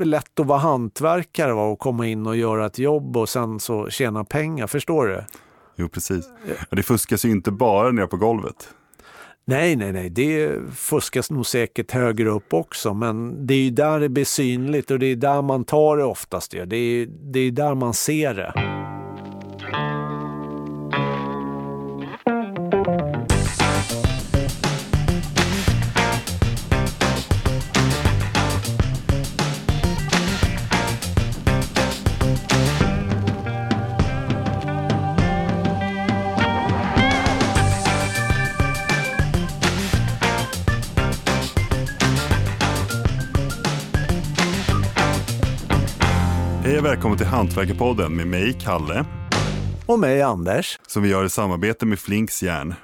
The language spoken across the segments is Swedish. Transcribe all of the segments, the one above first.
lätt att vara hantverkare va? och komma in och göra ett jobb och sen så tjäna pengar, förstår du? Jo, precis. Det fuskas ju inte bara nere på golvet. Nej, nej, nej, det fuskas nog säkert högre upp också, men det är ju där det blir synligt och det är där man tar det oftast. Det är, det är där man ser det. Välkommen till Hantverkarpodden med mig, Kalle. Och mig, Anders. Som vi gör i samarbete med Flinks järn.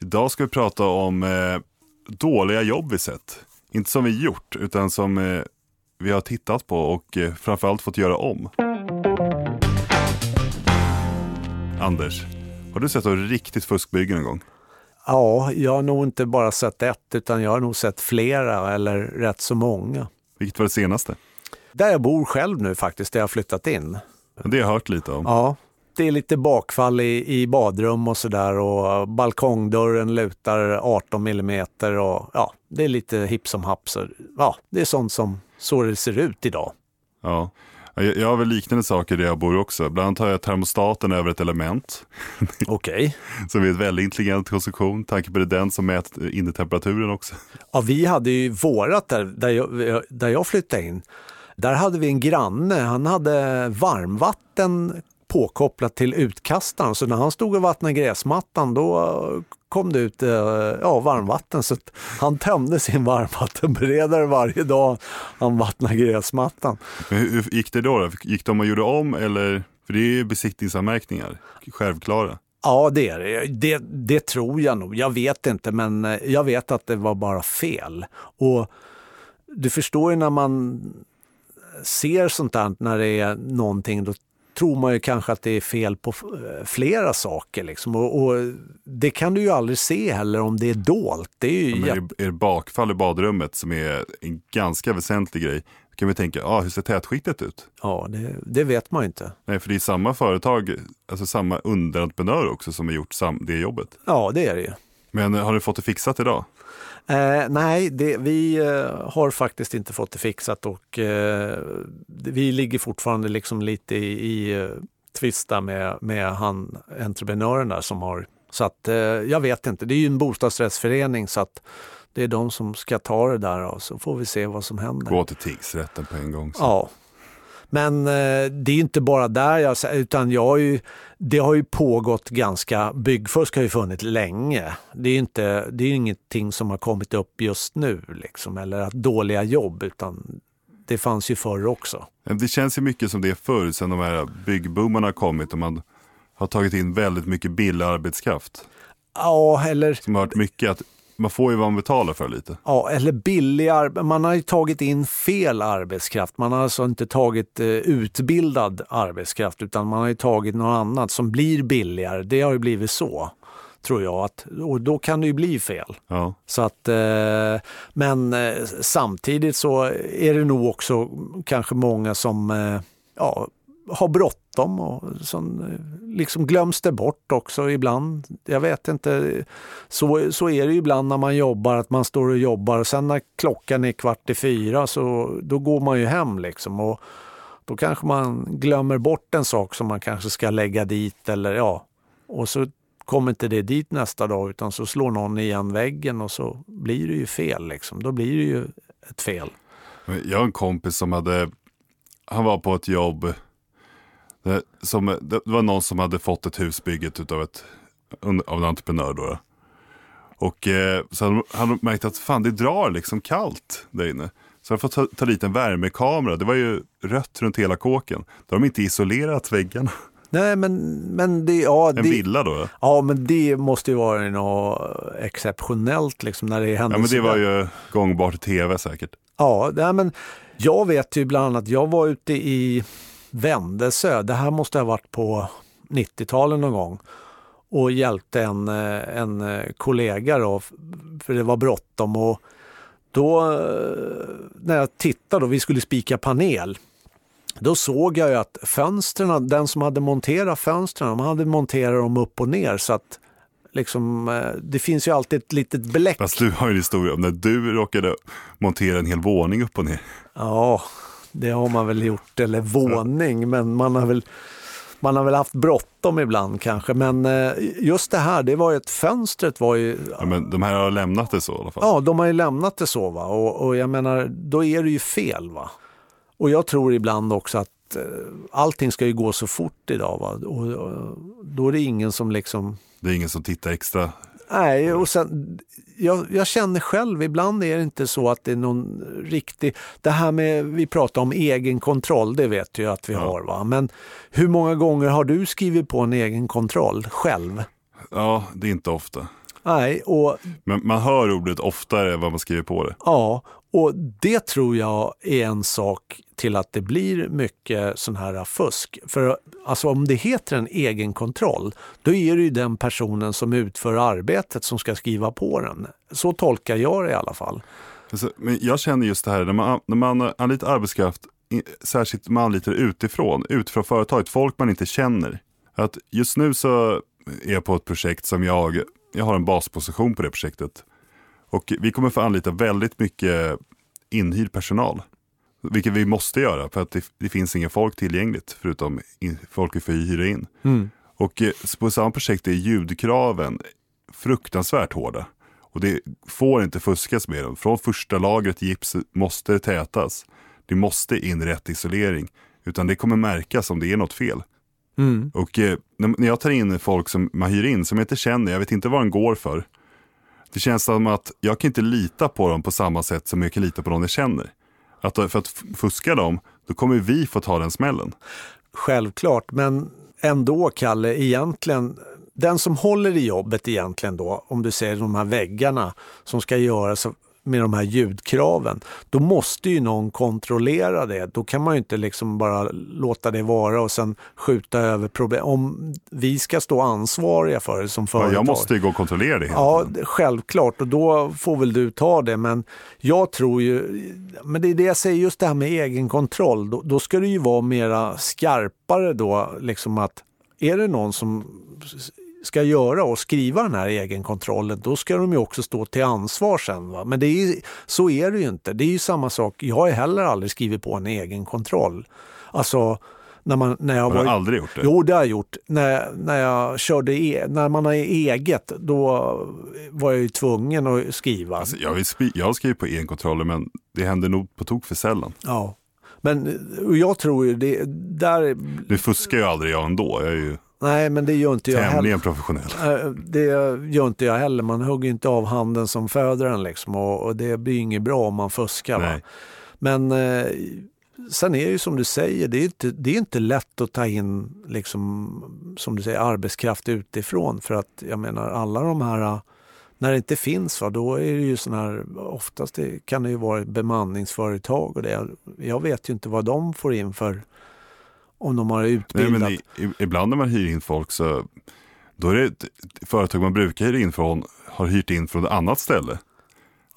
Idag ska vi prata om eh, dåliga jobb vi sett. Inte som vi gjort, utan som eh, vi har tittat på och eh, framförallt fått göra om. Anders, har du sett ett riktigt fuskbygge någon gång? Ja, jag har nog inte bara sett ett, utan jag har nog sett flera eller rätt så många. Vilket var det senaste? Där jag bor själv nu faktiskt, där jag har flyttat in. Det har jag hört lite om. Ja, det är lite bakfall i, i badrum och sådär och balkongdörren lutar 18 millimeter och ja, det är lite hipp som happ. Så, ja, det är sånt som så det ser ut idag. Ja. Jag har väl liknande saker där jag bor också. Bland annat har jag termostaten över ett element. Okej. Som är ett väldigt intelligent konstruktion. Tanke på det är den som mäter innetemperaturen också. Ja, vi hade ju vårat där, där jag, där jag flyttade in. Där hade vi en granne, han hade varmvatten påkopplat till utkastaren. Så när han stod och vattnade gräsmattan då kom det ut eh, ja, varmvatten. Så han tömde sin varmvattenberedare varje dag han vattnade gräsmattan. Men hur, gick det då, då? Gick de och gjorde om eller? För det är ju besiktningsanmärkningar, självklara. Ja, det är det. det. Det tror jag nog. Jag vet inte, men eh, jag vet att det var bara fel. Och du förstår ju när man ser sånt där, när det är någonting, då tror man ju kanske att det är fel på eh, flera saker. Liksom. Och, och, det kan du ju aldrig se heller om det är dolt. Det är ju Ja, det- är det bakfall i badrummet som är en ganska väsentlig grej, då kan vi tänka, ah, hur ser tätskiktet ut? ja, det, det vet man ju inte. Nej, för det är samma företag, alltså samma underentreprenör också som har gjort sam- det jobbet. Ja, det är det ju. Men har du fått det fixat idag? Eh, nej, det, vi eh, har faktiskt inte fått det fixat och eh, vi ligger fortfarande liksom lite i, i eh, tvist där med, med han entreprenören där som har... Så att eh, jag vet inte, det är ju en bostadsrättsförening så att det är de som ska ta det där och så får vi se vad som händer. Gå till tingsrätten på en gång. Så. Ja. Men eh, det är inte bara där jag utan jag har ju, det har ju pågått ganska, byggfusk har ju funnits länge. Det är inte, det är ingenting som har kommit upp just nu liksom, eller att dåliga jobb, utan det fanns ju förr också. Det känns ju mycket som det är förr, sen de här byggboomarna har kommit och man har tagit in väldigt mycket billig arbetskraft. Ja, eller, Som har hört mycket att man får ju vad man betalar för lite. ja, eller billig Man har ju tagit in fel arbetskraft. Man har alltså inte tagit eh, utbildad arbetskraft utan man har ju tagit något annat som blir billigare. Det har ju blivit så, tror jag. Att, och då kan det ju bli fel. Ja. Så att, eh, men eh, samtidigt så är det nog också kanske många som eh, ja, har bråttom och som liksom glöms det bort också ibland. Jag vet inte. Så, så är det ju ibland när man jobbar, att man står och jobbar och sen när klockan är kvart i fyra så då går man ju hem liksom. Och då kanske man glömmer bort en sak som man kanske ska lägga dit eller ja, och så kommer inte det dit nästa dag utan så slår någon igen väggen och så blir det ju fel. Liksom. Då blir det ju ett fel. Jag har en kompis som hade, han var på ett jobb, som, det var någon som hade fått ett hus byggt utav ett, av en entreprenör. Då. Och eh, så hade han märkt att fan det drar liksom kallt där inne. Så han fått ta, ta dit en värmekamera, det var ju rött runt hela kåken. Då har de inte isolerat väggarna. Nej men, men det, ja, En det, villa då. ja, men det måste ju vara något exceptionellt liksom när det händer Ja men det var ju gångbart i tv säkert. Ja, nej, men jag vet ju bland annat, jag var ute i Vändelsö, det här måste ha varit på 90-talet någon gång. Och hjälpte en, eh, en eh, kollega då, för det var bråttom. Och då eh, när jag tittade och vi skulle spika panel, då såg jag att fönstren, den som hade monterat fönstren, de hade monterat dem upp och ner. Så att liksom, det finns ju alltid ett litet bläck. Fast du har ju en historia om när du råkade montera en hel våning upp och ner. Ja, det har man väl gjort, eller våning, men man har väl man har väl haft bråttom ibland kanske, men eh, just det här, det var ju ett fönstret var ju... Ja, men de här har lämnat det så i alla fall. Ja, de har ju lämnat det så va, och, och jag menar, då är det ju fel va. Och jag tror ibland också att eh, allting ska ju gå så fort idag va, och, och då är det ingen som liksom... Det är ingen som tittar extra. Nej, och sen, jag, jag, känner själv, ibland är det inte så att det är någon riktig... Det här med, vi pratar om egen kontroll, det vet jag att vi ja. har. Va? Men hur många gånger har du skrivit på en egen kontroll själv? Ja, det är inte ofta. Nej, och... Men man hör ordet oftare än vad man skriver på det. Ja, och det tror jag är en sak till att det blir mycket sån här fusk. För alltså om det heter en egen kontroll, då är det ju den personen som utför arbetet som ska skriva på den. Så tolkar jag det i alla fall. Alltså, men jag känner just det här, när man, när man anlitar arbetskraft, särskilt man anlitar utifrån, utifrån företaget, folk man inte känner. Att just nu så är jag på ett projekt som jag, jag har en basposition på det projektet. Och vi kommer få anlita väldigt mycket inhyrd personal. Vilket vi måste göra för att det, det finns ingen folk tillgängligt förutom in, folk vi får hyra in. Mm. Och eh, på samma projekt är ljudkraven fruktansvärt hårda. Och det får inte fuskas med dem. Från första lagret gips måste det tätas. Det måste in rätt isolering. Utan det kommer märkas om det är något fel. Mm. Och eh, när jag tar in folk som man hyr in som jag inte känner, jag vet inte vad den går för. Det känns som att jag kan inte lita på dem på samma sätt som jag kan lita på dem jag känner. Att för att fuska dem, då kommer vi få ta den smällen. Självklart, men ändå Kalle, egentligen den som håller i jobbet egentligen då, om du ser de här väggarna som ska göras med de här ljudkraven, då måste ju någon kontrollera det. Då kan man ju inte liksom bara låta det vara och sen skjuta över problem. Om vi ska stå ansvariga för det som företag. Ja, jag måste ju gå och kontrollera det. Ja, självklart och då får väl du ta det. Men jag tror ju, men det är det jag säger, just det här med egen kontroll. Då, då ska det ju vara mera skarpare då, liksom att är det någon som ska göra och skriva den här egenkontrollen, då ska de ju också stå till ansvar sen. Va? Men det är, så är det ju inte. Det är ju samma sak. Jag har heller aldrig skrivit på en egenkontroll. Alltså, när man, när jag har du aldrig gjort det? Jo, det har jag gjort. När, när jag körde, e, när man har eget, då var jag ju tvungen att skriva. Alltså, jag, skri jag har skrivit på egenkontroller, men det händer nog på tok för sällan. Ja, men jag tror ju det, där... Du fuskar ju aldrig jag ändå. Jag är ju... Nej, men det gör inte jag Tämligen heller. professionell. Äh, det gör inte jag heller. Man hugger inte av handen som föder den liksom och, och det blir inget bra om man fuskar. Va? Men eh, sen är det ju som du säger, det är inte, det är inte lätt att ta in liksom, som du säger, arbetskraft utifrån för att jag menar alla de här när det inte finns, va, då är det ju sådana här, oftast det, kan det ju vara bemanningsföretag och det. Jag vet ju inte vad de får in för om de har utbildat. Nej, men i, ibland när man hyr in folk så då är det ett företag man brukar hyra in från har hyrt in från ett annat ställe.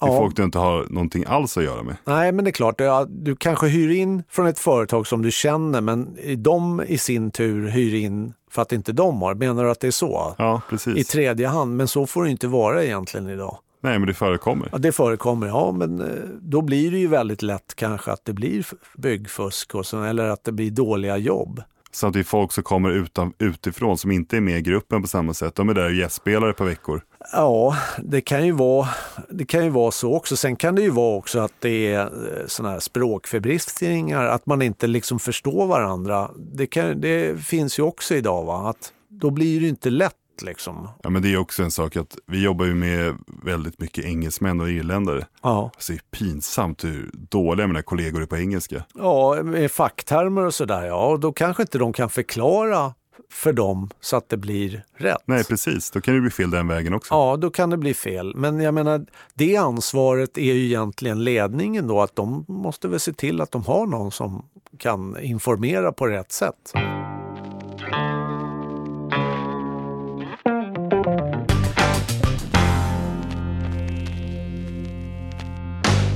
Ja. Det är folk du inte har någonting alls att göra med. Nej, men det är klart. Du kanske hyr in från ett företag som du känner, men de i sin tur hyr in för att inte de har. Menar du att det är så? Ja, precis. I tredje hand, men så får det inte vara egentligen idag. Nej, men det förekommer. Ja, det förekommer, ja. Men eh, då blir det ju väldigt lätt kanske att det blir byggfusk och så, eller att det blir dåliga jobb. Så att det är folk som kommer utan, utifrån som inte är med i gruppen på samma sätt. De är där och gästspelare ett par veckor. Ja, det kan, ju vara, det kan ju vara så också. Sen kan det ju vara också att det är eh, sådana här språkförbistringar, att man inte liksom förstår varandra. Det, kan, det finns ju också idag, va? att då blir det inte lätt Liksom. Ja, men det är också en sak att vi jobbar ju med väldigt mycket engelsmän och irländare. Ja. Alltså, det är pinsamt hur dåliga mina kollegor är på engelska. Ja, med facktermer och sådär. Ja, då kanske inte de kan förklara för dem så att det blir rätt. Nej, precis. Då kan det bli fel den vägen också. Ja, då kan det bli fel. Men jag menar, det ansvaret är ju egentligen ledningen då, att de måste väl se till att de har någon som kan informera på rätt sätt.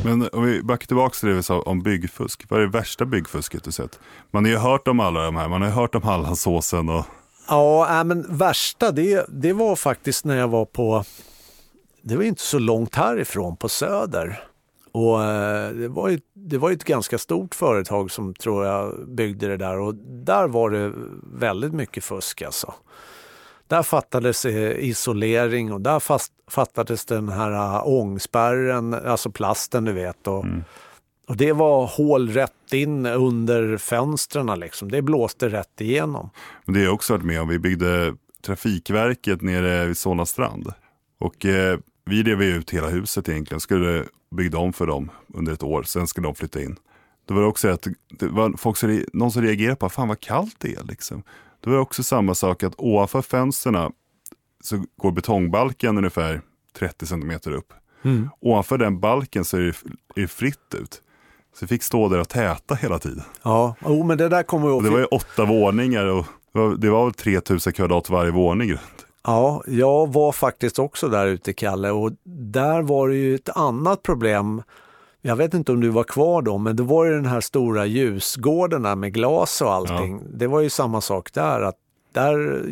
Men om vi backar tillbaka till det vi sa om byggfusk. Vad är det värsta byggfusket du sett? Man har ju hört om alla de här. Man har ju hört om Hallandsåsen och... Ja, äh, men värsta det, det var faktiskt när jag var på, det var inte så långt härifrån, på Söder. Och äh, det var, ju, det var ett ganska stort företag som tror jag byggde det där och där var det väldigt mycket fusk alltså. Där fattades eh, isolering och där fast, fattades den här eh, ångspärren, alltså plasten du vet. Och, mm. och det var hål rätt in under fönstren liksom. Det blåste rätt igenom. Men det har jag också varit med om. Vi byggde Trafikverket nere vid Solna strand. Och eh, vi rev ut hela huset egentligen. Skulle bygga om för dem under ett år. Sen skulle de flytta in. Då var det också att det var folk som, någon som reagerade på, fan vad kallt det är liksom. Då var det också samma sak att ovanför fönstren så går betongbalken ungefär 30 centimeter upp. Mm. Ovanför den balken så är det, är det fritt ut. Så vi fick stå där och täta hela tiden. Ja, oh, men det där kommer ihåg. Det var ju åtta våningar och det var väl 3000 kvadrat varje våning. Ja, jag var faktiskt också där ute Kalle och där var det ju ett annat problem. Jag vet inte om du var kvar då, men det var ju den här stora ljusgården med glas och allting. Ja. Det var ju samma sak där, att där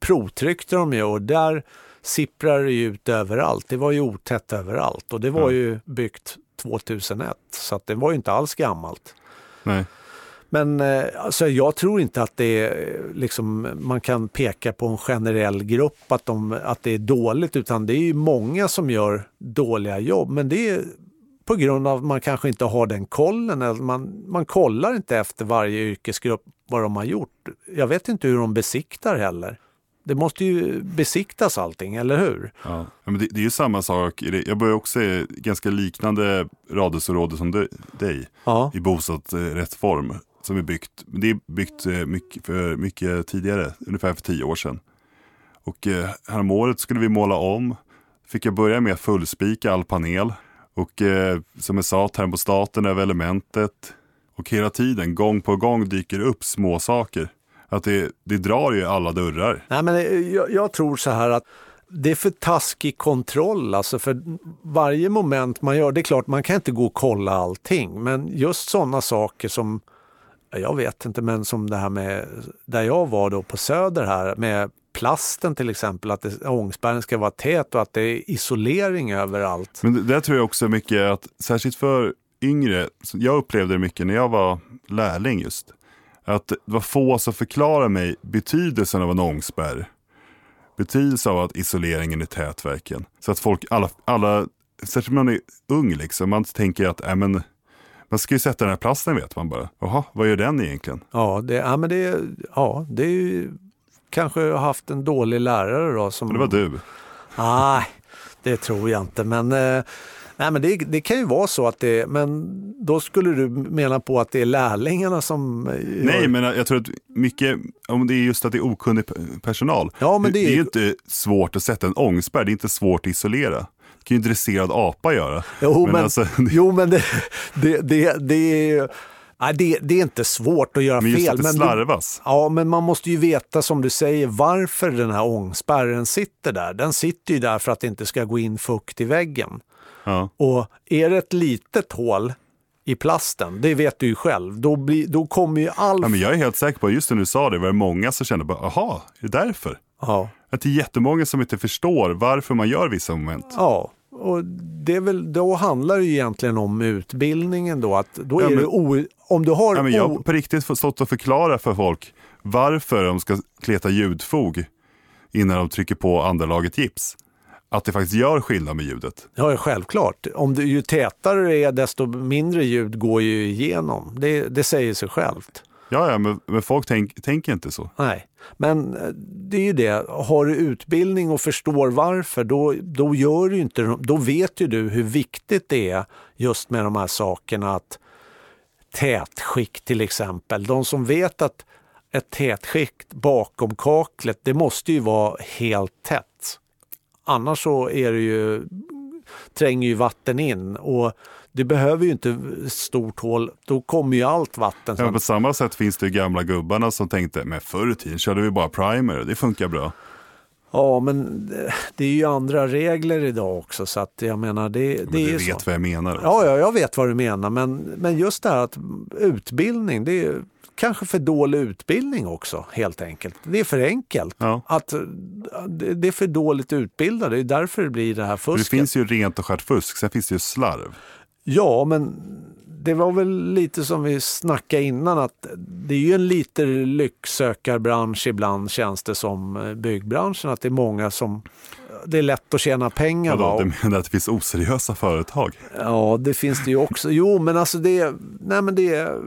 provtryckte de ju och där sipprar det ut överallt. Det var ju otätt överallt och det var ja. ju byggt 2001 så att det var ju inte alls gammalt. Nej. Men eh, alltså, jag tror inte att det är, liksom, man kan peka på en generell grupp att, de, att det är dåligt utan det är ju många som gör dåliga jobb. Men det är på grund av att man kanske inte har den kollen. Eller man, man kollar inte efter varje yrkesgrupp vad de har gjort. Jag vet inte hur de besiktar heller. Det måste ju besiktas allting, eller hur? Ja, men det, det är ju samma sak. Jag börjar också se ganska liknande radhusområde som dig ja. i bostadsrättsform som är byggt. Det är byggt eh, mycket, för mycket tidigare, ungefär för tio år sedan. Och eh, häromåret skulle vi måla om. Fick jag börja med fullspika all panel. Och eh, som jag sa, termostaten över elementet. Och hela tiden, gång på gång, dyker upp små saker. Att det, det drar ju alla dörrar. Nej, men eh, jag, jag tror så här att det är för taskig kontroll. Alltså för varje moment man gör, det är klart man kan inte gå och kolla allting, men just sådana saker som jag vet inte, men som det här med där jag var då på Söder här med plasten till exempel, att det, ångspärren ska vara tät och att det är isolering överallt. Men det, det tror jag också mycket att, särskilt för yngre, jag upplevde det mycket när jag var lärling just, att det var få som förklarade mig betydelsen av en ångspärr. Betydelsen av att isoleringen är tät verkligen. Så att folk, alla, alla särskilt när man är ung liksom, man tänker att äh, men, man ska ju sätta den här plasten vet man bara. Jaha, vad gör den egentligen? Ja, det, ja, men det, ja, det är ju kanske haft en dålig lärare då. Som... Det var du. Nej, det tror jag inte. Men, eh, nej, men det, det, kan ju vara så att det men då skulle du mena på att det är lärlingarna som... Nej, men jag tror att mycket, om det är just att det är okunnig personal. Ja, men det, är... det är inte svårt att sätta en ångspärr, det är inte svårt att isolera kan ju en dresserad apa göra. Jo, men, men, alltså, jo, men det, det, det, det är Nej, det, det, är inte svårt att göra men just fel. Det slarvas. Du, ja, men man måste ju veta som du säger varför den här ångspärren sitter där. Den sitter ju där för att det inte ska gå in fukt i väggen. Ja. Och är det ett litet hål i plasten, det vet du ju själv, då, blir, då kommer ju all... Ja, men jag är helt säker på, just när du sa det, var det många som kände bara, aha, är det därför? Ja. Att det är jättemånga som inte förstår varför man gör vissa moment. Ja, och det är väl, då handlar det egentligen om utbildningen då. Att då ja, är men, det o, om du har ja, men jag har på riktigt stått och förklara för folk varför de ska kleta ljudfog innan de trycker på andra laget gips. Att det faktiskt gör skillnad med ljudet. Ja, självklart. Om det, ju tätare det är desto mindre ljud går ju igenom. Det, det säger sig självt. Ja, ja men, men folk tänk, tänker inte så. Nej, men eh, det är ju det. Har du utbildning och förstår varför, då, då, gör du inte, då vet ju du hur viktigt det är just med de här sakerna. att Tätskikt till exempel. De som vet att ett tätskikt bakom kaklet, det måste ju vara helt tätt. Annars så är det ju, tränger ju vatten in och det behöver ju inte stort hål, då kommer ju allt vatten. Ja, på samma sätt finns det gamla gubbarna som tänkte, men förr i tiden körde vi bara primer, det funkar bra. Ja, men det är ju andra regler idag också så att jag menar det, Men det är du ju vet så. vad jag menar. också. Ja, ja, jag vet vad du menar, men, men just det här att utbildning, det är kanske för dålig utbildning också helt enkelt. Det är för enkelt. Ja. Att eh, det är för dåligt utbildade, det är därför det blir det här För det fusket. finns ju rent och skärt fusk, sen finns det ju slarv. Ja, men det var väl lite som vi snackade innan att det är ju en lite lycksökarbransch ibland känns det som eh, byggbranschen. Att det är många som, det är lätt att tjäna pengar. va? Vadå, du menar att det finns oseriösa företag? Ja, det finns det ju också. Jo, men alltså det, är- nej, men det är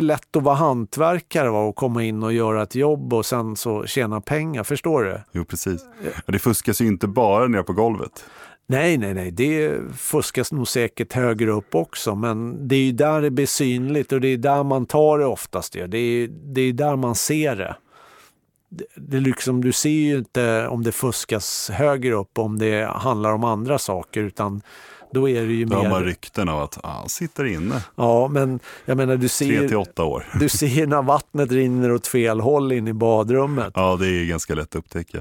lätt att vara hantverkare va? och komma in och göra ett jobb och sen så tjäna pengar. Förstår du? Jo, precis. Det fuskas ju inte bara nere på golvet. Nej, nej, nej, det fuskas nog säkert högre upp också, men det är ju där det blir synligt och det är där man tar det oftast. Det är, det är där man ser det. Det, är liksom, du ser ju inte om det fuskas högre upp om det handlar om andra saker, utan då är det ju Då har man mer... rykten av att ah, han sitter inne Ja, men jag menar, du tre till ser, åtta år. du ser när vattnet rinner åt fel håll in i badrummet. Ja, det är ganska lätt att upptäcka.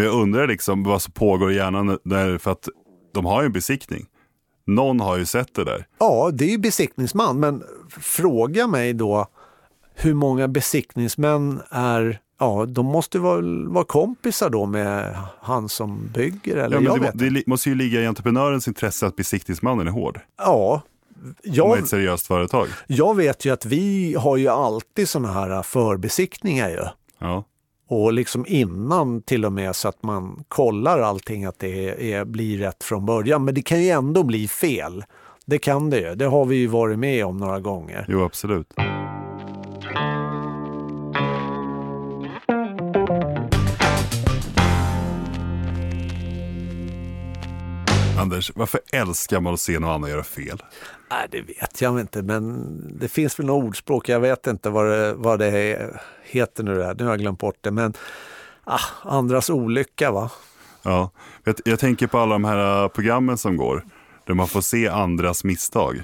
Men jag undrar liksom vad som pågår i hjärnan där, för att de har ju en besiktning. Någon har ju sett det där. Ja, det är ju besiktningsman, men fråga mig då hur många besiktningsmän är Ja, de måste väl vara kompisar då med han som bygger eller Ja, jag det, vet det måste ju ligga i entreprenörens intresse att besiktningsmannen är hård. Ja, jag, ett seriöst företag. jag vet ju att vi har ju alltid sådana här förbesiktningar ju. Ja. Och liksom innan till och med så att man kollar allting att det är, är, blir rätt från början. Men det kan ju ändå bli fel. Det kan det ju. Det har vi ju varit med om några gånger. Jo, absolut. Anders, varför älskar man att se någon annan göra fel? Nej, det vet jag inte, men det finns väl något ordspråk. Jag vet inte vad det, vad det heter nu. Där. Nu har jag glömt bort det. Men ah, andras olycka, va? Ja, jag, jag tänker på alla de här äh, programmen som går, där man får se andras misstag.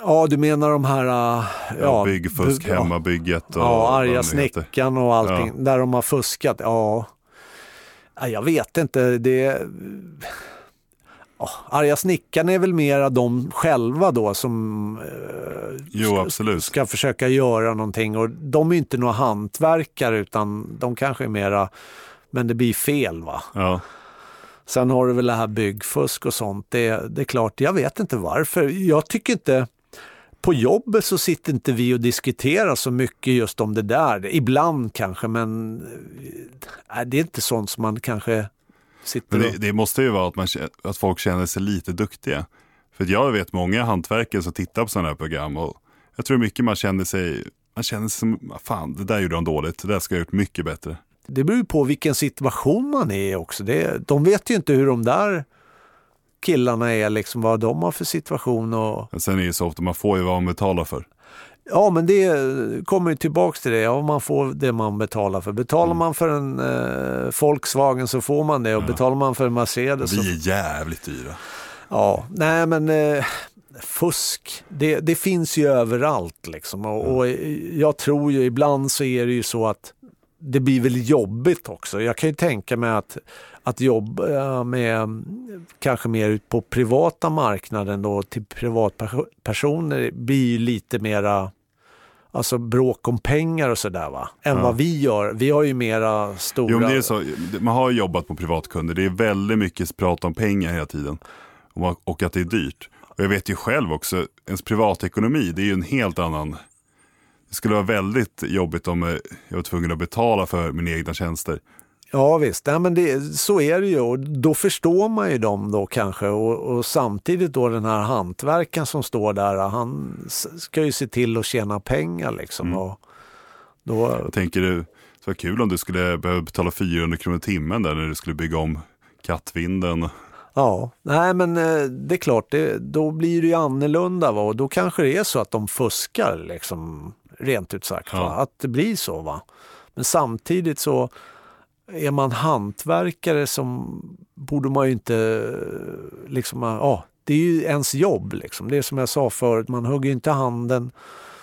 Ja, du menar de här... ah, Ja, byggfusk, bygg- ja. hemmabygget och Ja, arga snickaren och allting. Där de har fuskat. Ja, Ja, jag vet inte. Det... Ja, arga snickaren är väl mera de själva då som eh, Jo, ska- ska försöka göra någonting. Och de är inte några hantverkare utan de kanske är mera, men det blir fel va. Ja, Sen har du väl det här byggfusk och sånt. Det, det är klart, jag vet inte varför. Jag tycker inte, på jobbet så sitter inte vi och diskuterar så mycket just om det där. Ibland kanske, men äh, det är inte sånt som man kanske sitter men och... det, det måste ju vara att, man, att folk känner sig lite duktiga. För jag vet många hantverkare som tittar på sådana här program och jag tror mycket man känner sig, man känner sig som, "Ah, fan det där gjorde de dåligt, det där ska jag ha gjort mycket bättre. Det beror ju på vilken situation man är i också. Det, de vet ju inte hur de där killarna är, liksom vad de har för situation. Och, Men sen är det så ofta, man får ju vad man betalar för. Ja, men det kommer ju tillbaks till det. Ja, man får det man betalar för. Betalar man för en eh, Volkswagen så får man det och betalar man för en Mercedes så Vi är jävligt dyra. Ja, nej men eh, fusk, det, det finns ju överallt liksom. Och, och jag tror ju ibland så är det ju så att det blir väl jobbigt också. Jag kan ju tänka mig att, att jobba med mm, kanske mer ut på privata marknaden då till privatpersoner blir ju lite mera Alltså bråk om pengar och sådär va? Än Ja. vad vi gör. Vi har ju mera stora... Jo, men det är så, man har jobbat på privatkunder, det är väldigt mycket prat om pengar hela tiden. Och att det är dyrt. Och jag vet ju själv också, ens privatekonomi, det är ju en helt annan... Det skulle vara väldigt jobbigt om eh, jag var tvungen att betala för mina egna tjänster. Ja visst, Nej, men det, så är det ju och då förstår man ju dem då kanske och, och samtidigt då den här hantverkaren som står där, han ska ju se till att tjäna pengar liksom. Mm. Och då, Jag tänker det var kul om du skulle behöva betala 400 kronor i timmen där när du skulle bygga om kattvinden. ja, nej men eh, det är klart, det, då blir det ju annorlunda va? och då kanske det är så att de fuskar liksom rent ut sagt. Ja. Att det blir så va. Men samtidigt så är man hantverkare som borde man ju inte liksom, ja, det är ju ens jobb liksom. Det är som jag sa förut, man hugger ju inte handen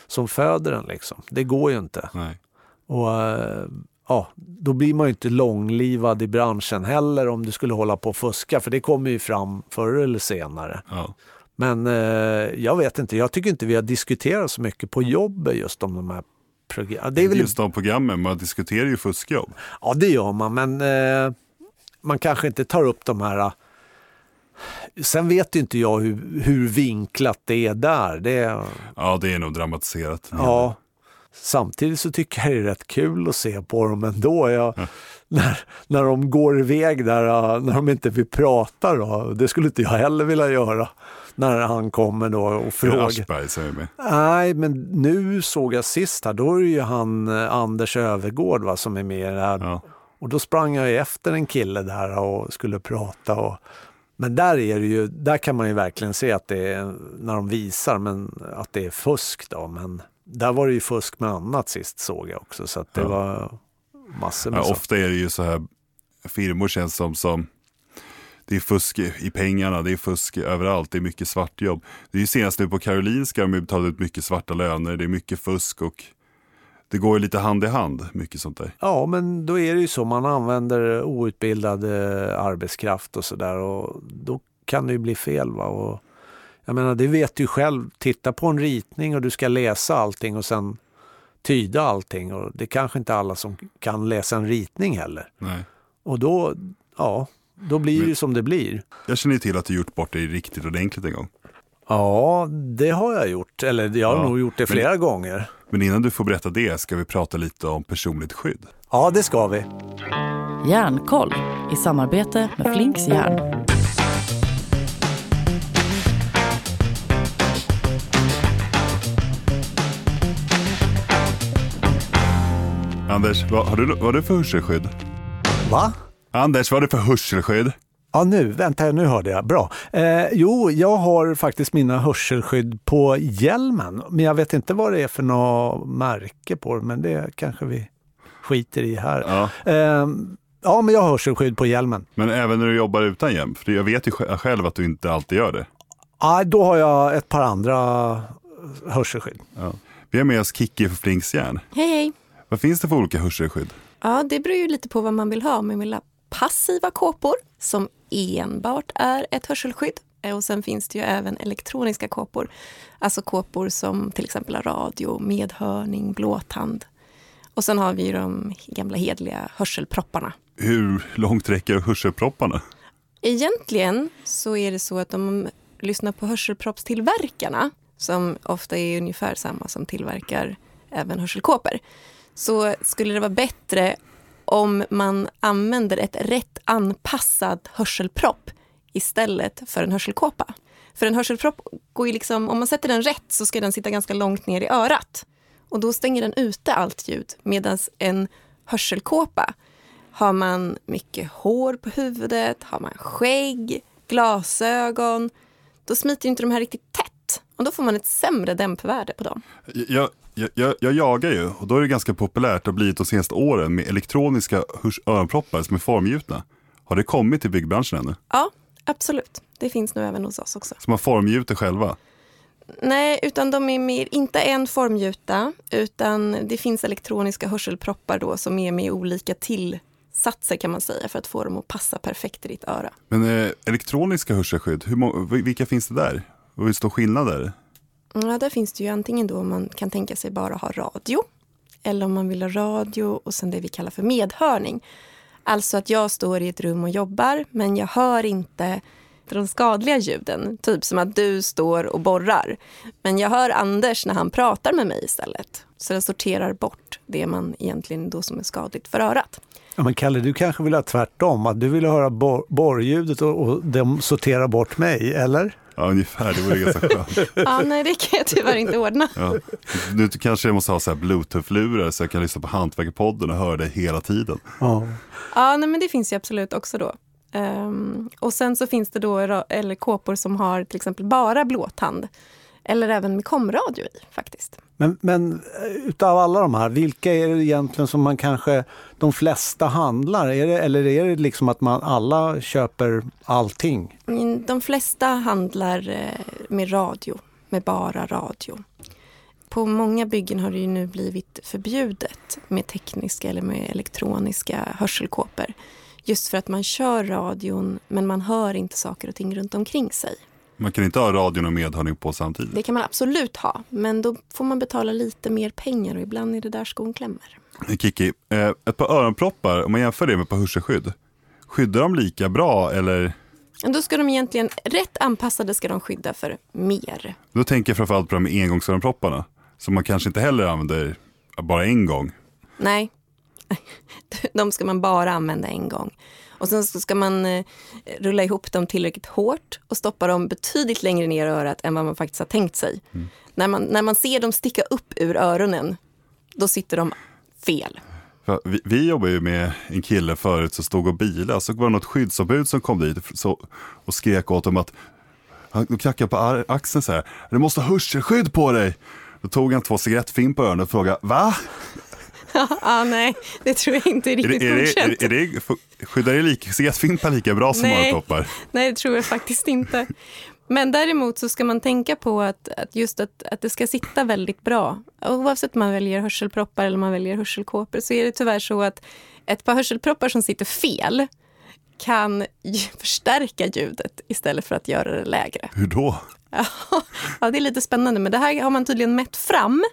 som föder den liksom. Det går ju inte. Nej. Och, eh, ja, då blir man ju inte långlivad i branschen heller om du skulle hålla på och fuska, för det kommer ju fram förr eller senare. Ja. Men eh, jag vet inte, jag tycker inte vi har diskuterat så mycket på jobbet just om de här programmen. Det är väl... Just de programmen, man diskuterar ju fuskjobb. Ja, det gör man, men eh, man kanske inte tar upp de här... Sen vet ju inte jag hur, hur vinklat det är där. Det, Ja, det är nog dramatiserat. ja. Samtidigt så tycker jag det är rätt kul att se på dem ändå. Jag, när, när de går iväg där, äh, när de inte vill prata då. Det skulle inte jag heller vilja göra. När han kommer då och frågar. Aschberg är med? Nej, men nu såg jag sist här, då är det ju han eh, Anders Övergård va, som är med i det här. Ja. Och då sprang jag efter en kille där och skulle prata. Och, men där är det ju, där kan man ju verkligen se att det är, när de visar, men att det är fusk då. Men där var det ju fusk med annat sist såg jag också, så att det Ja. var massor med Ja, ofta är det ju så här, firmor känns som, som det är fusk i pengarna, det är fusk överallt, det är mycket svartjobb. Det är ju senast nu på Karolinska, de har betalat ut mycket svarta löner, det är mycket fusk och det går ju lite hand i hand, mycket sånt där. Ja, men då är det ju så. Man använder outbildad eh, arbetskraft och sådär och då kan det ju bli fel. Va? Och jag menar, det vet du själv. Titta på en ritning och du ska läsa allting och sen tyda allting. Och det är kanske inte alla som kan läsa en ritning heller. Nej. Och då, ja, då blir det ju som det blir. Jag känner ju till att du gjort bort dig riktigt ordentligt en gång. Ja, det har jag gjort. Eller jag har Ja, nog gjort det men- flera gånger. Men innan du får berätta det ska vi prata lite om personligt skydd. Ja, det ska vi. Järnkoll i samarbete med Flinks Järn. Anders, vad har du, vad har du för hörselskydd? Va? Anders, vad har du för hörselskydd? Ja, nu, vänta, nu hörde jag. Bra. Eh, jo, jag har faktiskt mina hörselskydd på hjälmen, men jag vet inte vad det är för något märke på men det kanske vi skiter i här. Ja. Eh, ja, men jag har hörselskydd på hjälmen. Men även när du jobbar utan hjälm, för jag vet ju sj- själv att du inte alltid gör det. Ja, då har jag ett par andra hörselskydd. Ja. Vi har med oss Kikki för Flinks järn. Hej, hej. Vad finns det för olika hörselskydd? Ja, det beror ju lite på vad man vill ha. Man vill ha passiva kåpor som enbart är ett hörselskydd. Eh, Och sen finns det ju även elektroniska kåpor. Alltså kåpor som till exempel har radio, medhörning, blåtand. Och sen har vi ju de gamla hedliga hörselpropparna. Hur långt räcker hörselpropparna? Egentligen så är det så att om man lyssnar på hörselproppstillverkarna som ofta är ungefär samma som tillverkar även hörselkåpor så skulle det vara bättre om man använder ett rätt anpassad hörselpropp istället för en hörselkåpa. För en hörselpropp går ju liksom, om man sätter den rätt så ska den sitta ganska långt ner i örat. Och då stänger den ute allt ljud. Medan en hörselkåpa har man mycket hår på huvudet, har man skägg, glasögon, då smiter inte de här riktigt tätt. Och då får man ett sämre dämpvärde på dem. Jag, jag, jag, jag jagar ju och då är det ganska populärt och blivit de senaste åren med elektroniska öronproppar som är formgjutna. Har det kommit till byggbranschen ännu? Ja, absolut. Det finns nu även hos oss också. Som har formgjuter själva? Nej, utan de är mer, inte en formgjuta, utan det finns elektroniska hörselproppar då som är med olika tillsatser kan man säga för att få dem att passa perfekt i ditt öra. Men eh, elektroniska hörselskydd, hur vilka finns det där? Och hur stor skillnad är det? Ja, där finns det ju antingen då om man kan tänka sig bara ha radio eller om man vill ha radio och sen det vi kallar för medhörning. Alltså att jag står i ett rum och jobbar men jag hör inte de skadliga ljuden. Typ som att du står och borrar. Men jag hör Anders när han pratar med mig istället. Så den sorterar bort det man egentligen då som är skadligt för örat. Ja, men Kalle, du kanske vill ha tvärtom, att du vill höra bor- borrljudet och, och de sorterar bort mig, eller? Ja, ungefär. Det vore ganska skönt. Ja, nej, det kan jag tyvärr inte ordna. Ja. Nu kanske jag måste ha så här bluetooth-lurar så jag kan lyssna på Hantverkarpodden och höra det hela tiden. Ja. Ja, nej, men det finns ju absolut också då. Ehm, och sen så finns det då eller kåpor som har till exempel bara blåtand. Eller även med komradio i faktiskt. Men, men eh, utav alla de här, vilka är det egentligen som man kanske, de flesta handlar? Är det, eller är det liksom att man alla köper allting? Mm, De flesta handlar eh, med radio, med bara radio. på många byggen har det ju nu blivit förbjudet med tekniska eller med elektroniska hörselkåpor. Just för att man kör radion men man hör inte saker och ting runt omkring sig. Man kan inte ha radion och medhörning på samtidigt. Det kan man absolut ha, men då får man betala lite mer pengar och ibland är det där skon klämmer. Kiki, eh, ett par öronproppar, om man jämför det med ett par hörselskydd, skyddar de lika bra eller? Då ska de egentligen, rätt anpassade ska de skydda för mer. Då tänker jag framförallt på de engångsöronpropparna, som man kanske inte heller använder bara en gång. Nej, de ska man bara använda en gång. Och sen ska man eh, rulla ihop dem tillräckligt hårt och stoppa dem betydligt längre ner i örat än vad man faktiskt har tänkt sig. Mm. När, man, när man ser dem sticka upp ur öronen, då sitter de fel. Vi, vi jobbar ju med en kille förut som stod och bilade, så var det något skyddsombud som kom dit så, och skrek åt dem att han knackade på axeln så här, du måste ha hörselskydd på dig. Då tog han två cigarettfimp på öronen och frågade, va? ja, nej, det tror jag inte är riktigt är det, godkänt. Är det, är det, skyddar det lika, cigarettfimpar lika bra som öronproppar? Nej, det tror jag faktiskt inte. Men däremot så ska man tänka på att, att just att, att det ska sitta väldigt bra. Oavsett om man väljer hörselproppar eller man väljer hörselkåpor så är det tyvärr så att ett par hörselproppar som sitter fel kan förstärka ljudet istället för att göra det lägre. Hur då? ja, det är lite spännande, men det här har man tydligen mätt fram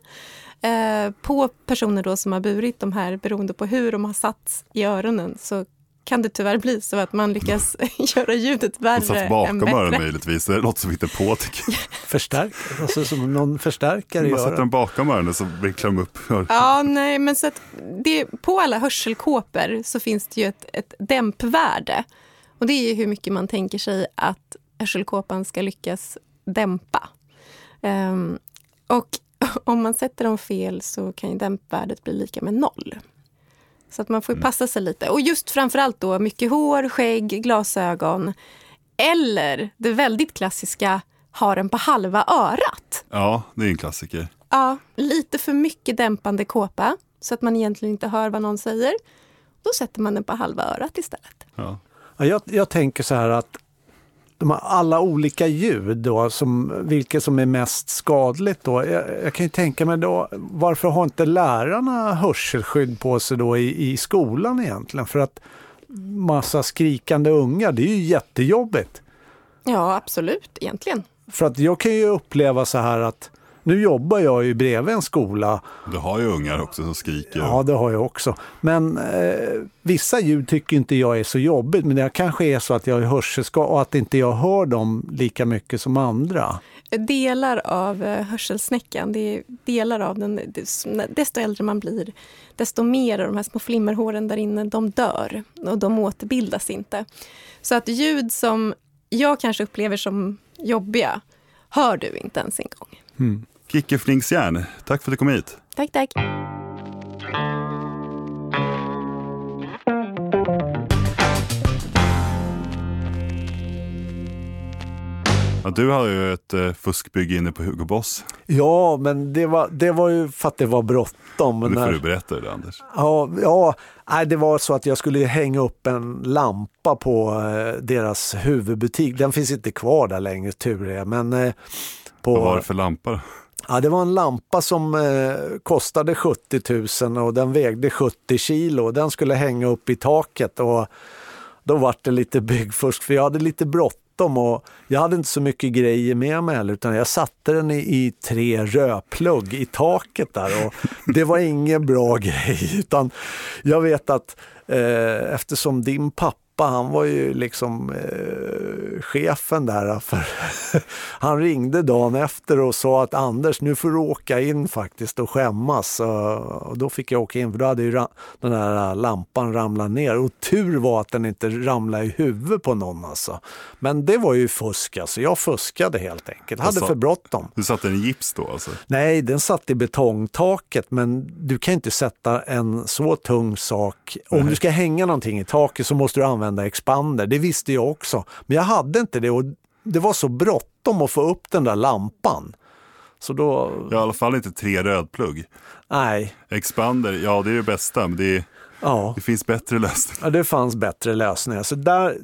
eh, på personer då som har burit de här, beroende på hur de har satts i öronen, så kan det tyvärr bli så att man lyckas göra ljudet värre satt bakom öronen möjligtvis, det låter som inte på tycker Förstärk, alltså som någon förstärkare Man sätter den bakom öronen så vinklar de upp. Ja, nej, men så att det, på alla hörselkåpor så finns det ju ett, ett dämpvärde. Och det är hur mycket man tänker sig att hörselkåpan ska lyckas dämpa. Um, och om man sätter dem fel så kan ju dämpvärdet bli lika med noll. Så att man får mm. passa sig lite. Och just framförallt då mycket hår, skägg, glasögon. Eller det väldigt klassiska, har den på halva örat. Ja, det är en klassiker. Ja, lite för mycket dämpande kåpa så att man egentligen inte hör vad någon säger. Då sätter man den på halva örat istället. Ja. Ja, jag, jag tänker så här att de alla olika ljud, då, som, vilket som är mest skadligt. Då. Jag, jag, kan ju tänka mig då, varför har inte lärarna hörselskydd på sig då i, i skolan egentligen? För att massa skrikande unga, det är ju jättejobbigt. Ja, absolut, egentligen. För att jag kan ju uppleva så här att nu jobbar jag ju bredvid en skola. Du har ju ungar också som skriker. Ja, det har jag också. Men eh, vissa ljud tycker inte jag är så jobbigt. Men det kanske är så att jag är hörselskadad och att inte jag hör dem lika mycket som andra. Delar av eh, hörselsnäckan, det är delar av den. Desto äldre man blir, desto mer av de här små flimmerhåren där inne, de dör och de återbildas inte. Så att ljud som jag kanske upplever som jobbiga, hör du inte ens en gång. Mm. Kicke Flinksjärn, tack för att du kom hit. Tack, tack. Du har ju ett eh, fuskbygge inne på Hugo Boss. Ja, men det var, det var ju för att det var bråttom. Nu får när... du berätta det, Anders. Ja, ja nej, det var så att jag skulle hänga upp en lampa på eh, deras huvudbutik. Den finns inte kvar där längre, tur är. Men, eh, på... Vad var det för lampa? Ja, det var en lampa som eh, kostade 70 000 och den vägde 70 kilo. Den skulle hänga upp i taket och då var det lite byggfusk för jag hade lite bråttom och jag hade inte så mycket grejer med mig heller utan jag satte den i, i tre rödplugg i taket där och det var ingen bra grej utan jag vet att eh, eftersom din pappa pappa han var ju liksom eh, chefen där. För han ringde dagen efter och sa att Anders nu får du åka in faktiskt och skämmas. Och då fick jag åka in för då hade ju den här lampan ramlat ner. Och tur var att den inte ramlade i huvudet på någon alltså. Men det var ju fusk alltså. Jag fuskade helt enkelt. Hade för bråttom. Du satte den i gips då alltså? Nej, den satt i betongtaket. Men du kan inte sätta en så tung sak. Om du ska hänga någonting i taket så måste du använda använda expander. Det visste jag också. Men jag hade inte det och det var så bråttom att få upp den där lampan. Så då... Ja, I alla fall inte tre rödplugg. Nej. Expander, ja det är det bästa, men det, är, ja. det finns bättre lösningar. Ja, det fanns bättre lösningar. Så där,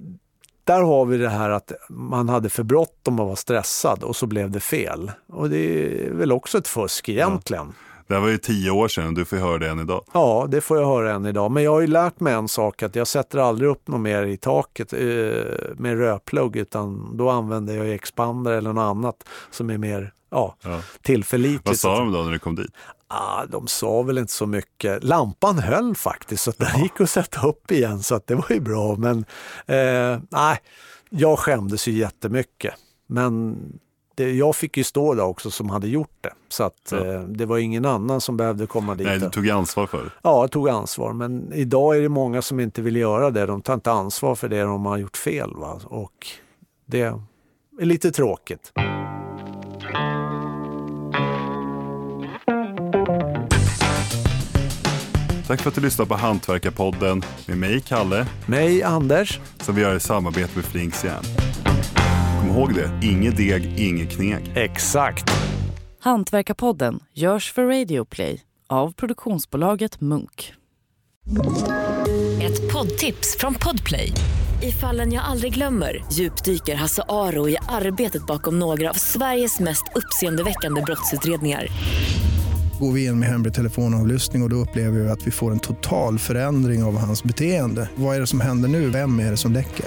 där har vi det här att man hade för bråttom och var stressad och så blev det fel. Och det är väl också ett fusk egentligen. Det här var ju tio år sedan du får höra det än idag. Ja, det får jag höra än idag. Men jag har ju lärt mig en sak att jag sätter aldrig upp något mer i taket eh, med rödplugg utan då använder jag expander eller något annat som är mer ja, Ja. tillförlitligt. Vad sa de då när du kom dit? Ah, de sa väl inte så mycket. Lampan höll faktiskt så den gick att sätta upp igen så att det var ju bra. Men eh, nej, jag skämdes ju jättemycket. Men det, jag fick ju stå där också som hade gjort det. Så att Ja. eh, det var ingen annan som behövde komma dit. Nej, du tog ansvar för det. Ja, jag tog ansvar. Men idag är det många som inte vill göra det. De tar inte ansvar för det de har gjort fel. Va? Och det är lite tråkigt. Tack för att du lyssnade på Hantverkarpodden med mig, Kalle, Mig, Anders. som vi gör i samarbete med Flinks järn. Ihåg det, inget deg, inget kneg. Exakt. Hantverkarpodden görs för Radio Play av produktionsbolaget Munk. Ett poddtips från Podplay. I fallen jag aldrig glömmer djupdyker Hasse Aro i arbetet bakom några av Sveriges mest uppseendeväckande brottsutredningar. Går vi in med hemlig telefonavlyssning och, och då upplever vi att vi får en total förändring av hans beteende. Vad är det som händer nu? Vem är det som läcker?